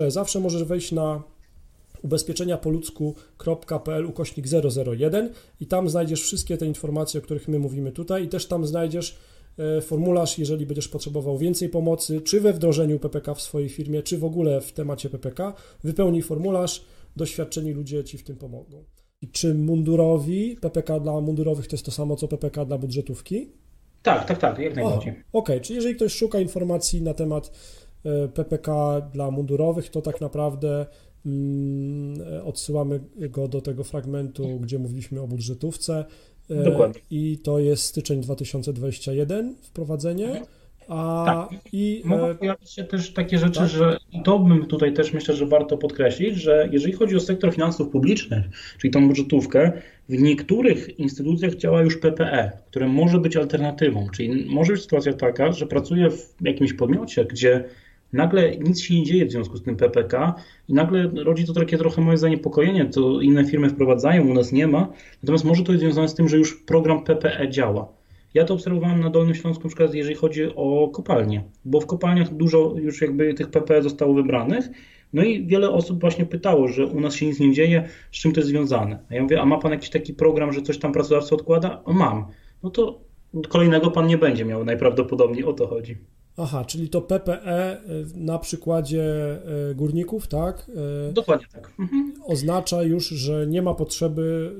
Zawsze możesz wejść na ubezpieczenia po ludzku.pl ukośnik 001 i tam znajdziesz wszystkie te informacje, o których my mówimy tutaj i też tam znajdziesz e, formularz, jeżeli będziesz potrzebował więcej pomocy, czy we wdrożeniu PPK w swojej firmie, czy w ogóle w temacie PPK. Wypełnij formularz, doświadczeni ludzie Ci w tym pomogą. I czy mundurowi, PPK dla mundurowych to jest to samo, co PPK dla budżetówki? Tak, tak, tak, jak najbardziej. Okej, okay. czyli jeżeli ktoś szuka informacji na temat e, PPK dla mundurowych, to tak naprawdę mm, odsyłamy go do tego fragmentu, gdzie mówiliśmy o budżetówce. E, Dokładnie. I to jest styczeń 2021 wprowadzenie. Mhm. A, tak. I, Mogą e, pojawić się też takie rzeczy, tak? że to bym tutaj też myślę, że warto podkreślić, że jeżeli chodzi o sektor finansów publicznych, czyli tą budżetówkę, w niektórych instytucjach działa już PPE, które może być alternatywą, czyli może być sytuacja taka, że pracuję w jakimś podmiocie, gdzie nagle nic się nie dzieje w związku z tym PPK i nagle rodzi to takie trochę moje zaniepokojenie, co inne firmy wprowadzają, u nas nie ma, natomiast może to jest związane z tym, że już program PPE działa. Ja to obserwowałem na Dolnym Śląsku, na przykład jeżeli chodzi o kopalnie, bo w kopalniach dużo już jakby tych PPE zostało wybranych, no i wiele osób właśnie pytało, że u nas się nic nie dzieje, z czym to jest związane. A ja mówię, a ma pan jakiś taki program, że coś tam pracodawca odkłada? O, mam. No to kolejnego pan nie będzie miał, najprawdopodobniej o to chodzi. Aha, czyli to PPE na przykładzie e, górników, tak? E, Dokładnie tak. Mhm. Oznacza już, że nie ma potrzeby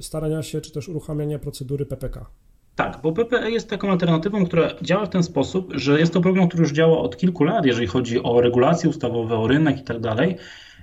starania się czy też uruchamiania procedury PPK. Tak, bo PPE jest taką alternatywą, która działa w ten sposób, że jest to program, który już działa od kilku lat, jeżeli chodzi o regulacje ustawowe, o rynek i tak dalej.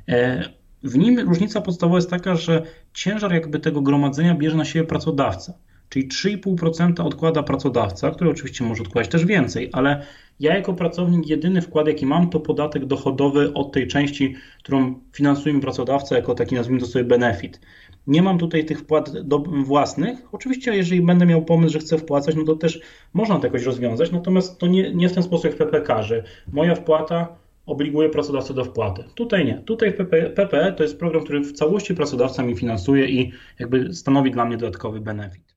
E, w nim różnica podstawowa jest taka, że ciężar jakby tego gromadzenia bierze na siebie pracodawca. Czyli 3,5% odkłada pracodawca, który oczywiście może odkładać też więcej, ale ja jako pracownik jedyny wkład jaki mam to podatek dochodowy od tej części, którą finansuje mi pracodawca jako taki nazwijmy to sobie benefit. Nie mam tutaj tych wpłat do, własnych. Oczywiście, jeżeli będę miał pomysł, że chcę wpłacać, no to też można to jakoś rozwiązać, natomiast to nie, nie w ten sposób jak PPK, że moja wpłata obliguje pracodawcę do wpłaty. Tutaj nie. Tutaj PPE, PPE to jest program, który w całości pracodawca mi finansuje i jakby stanowi dla mnie dodatkowy benefit.